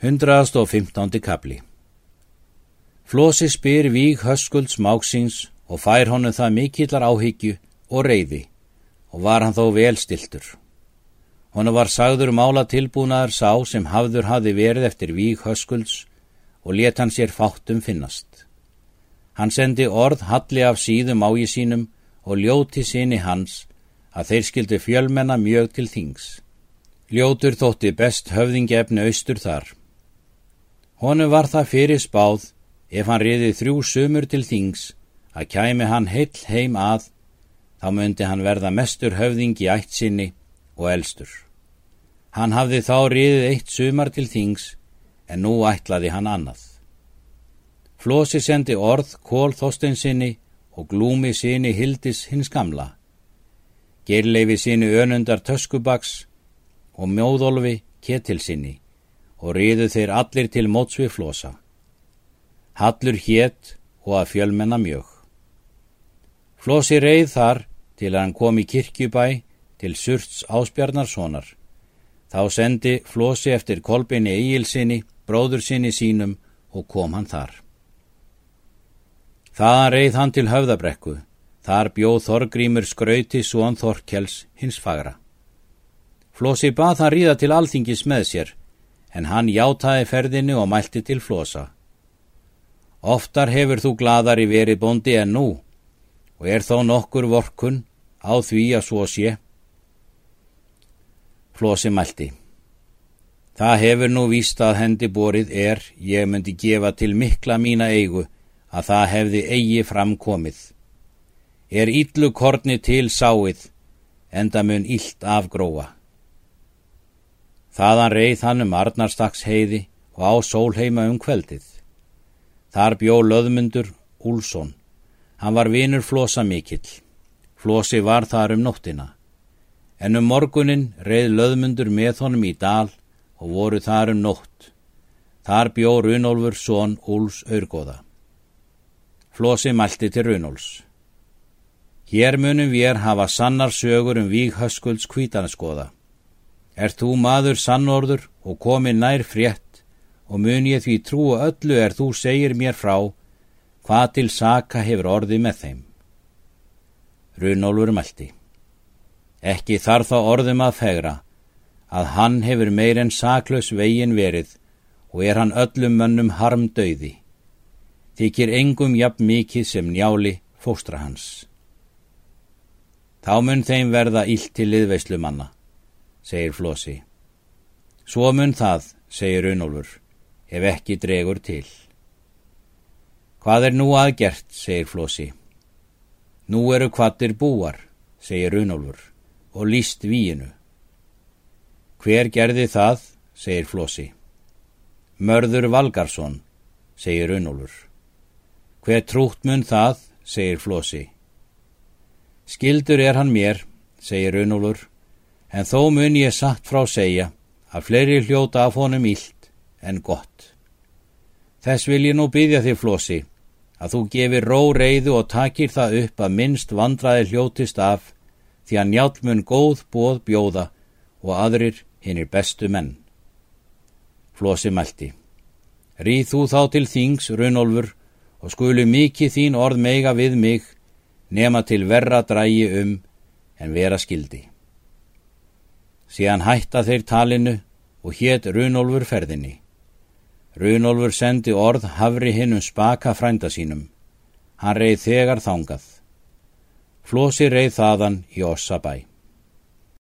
115. kapli Flósi spyr víg höskulds máksins og fær honum það mikillar áhyggju og reyði og var hann þó velstiltur. Honu var sagður mála tilbúnaðar sá sem hafður hafi verið eftir víg höskulds og let hann sér fátum finnast. Hann sendi orð halli af síðum ági sínum og ljóti sinni hans að þeir skildu fjölmenna mjög til þings. Ljótur þótti best höfðingefni austur þar. Honu var það fyrir spáð ef hann riði þrjú sumur til þings að kæmi hann heill heim að þá myndi hann verða mestur höfðing í ætt sinni og elstur. Hann hafði þá riðið eitt sumar til þings en nú ætlaði hann annað. Flósi sendi orð kól þóstensinni og glúmi sinni hildis hins gamla. Gerleifi sinni önundar töskubaks og mjóðolfi ketilsinni og riðu þeir allir til móts við flosa. Hallur hétt og að fjölmenna mjög. Flosi reið þar til að hann kom í kirkjubæ til Surts Áspjarnarssonar. Þá sendi Flosi eftir kolbinni Egilsinni, bróður sinni sínum og kom hann þar. Þaðan reið hann til höfðabrekku. Þar bjóð Þorgrímur skrauti svon Þorkjells hins fagra. Flosi bað hann ríða til alþingis með sér en hann játaði ferðinu og mælti til flosa. Oftar hefur þú gladari verið bondi en nú og er þó nokkur vorkun á því að svo sé. Flosi mælti. Það hefur nú víst að hendi borið er, ég myndi gefa til mikla mína eigu að það hefði eigi framkomið. Er yllu korni til sáið, enda mun yllt afgróa. Þaðan reið hann um Arnarstaks heiði og á sólheima um kveldið. Þar bjó löðmundur Úlsson. Hann var vinur Flosa mikill. Flosi var þar um nóttina. En um morgunin reið löðmundur með honum í dal og voru þar um nótt. Þar bjó Runolfur són Úls Örgóða. Flosi mælti til Runolfs. Hér munum við hafa sannar sögur um víg höskulds kvítanaskoða. Er þú maður sannorður og komi nær frétt og mun ég því trúa öllu er þú segir mér frá hvað til saka hefur orði með þeim. Runólfur mælti. Ekki þarf þá orðum að fegra að hann hefur meir en saklaus vegin verið og er hann öllum mönnum harm döiði. Þykir engum jafn mikið sem njáli fóstra hans. Þá mun þeim verða illt til liðveislu manna segir Flósi. Svo mun það, segir Unólfur, ef ekki dregur til. Hvað er nú aðgert, segir Flósi. Nú eru kvattir búar, segir Unólfur, og líst víinu. Hver gerði það, segir Flósi. Mörður Valgarsson, segir Unólfur. Hver trútt mun það, segir Flósi. Skildur er hann mér, segir Unólfur, en þó mun ég satt frá segja að fleiri hljóta af honum ílt en gott. Þess vil ég nú byggja þig, Flósi, að þú gefir ró reyðu og takir það upp að minnst vandraði hljótist af því að njálmun góð bóð bjóða og aðrir hinn er bestu menn. Flósi mælti. Ríð þú þá til þings, Runolfur, og skulu mikið þín orð meiga við mig, nema til verra drægi um en vera skildi. Síðan hætta þeir talinu og hétt Runolfur ferðinni. Runolfur sendi orð hafri hinnum spaka frænda sínum. Hann reið þegar þángað. Flósi reið þaðan í Ossabæ.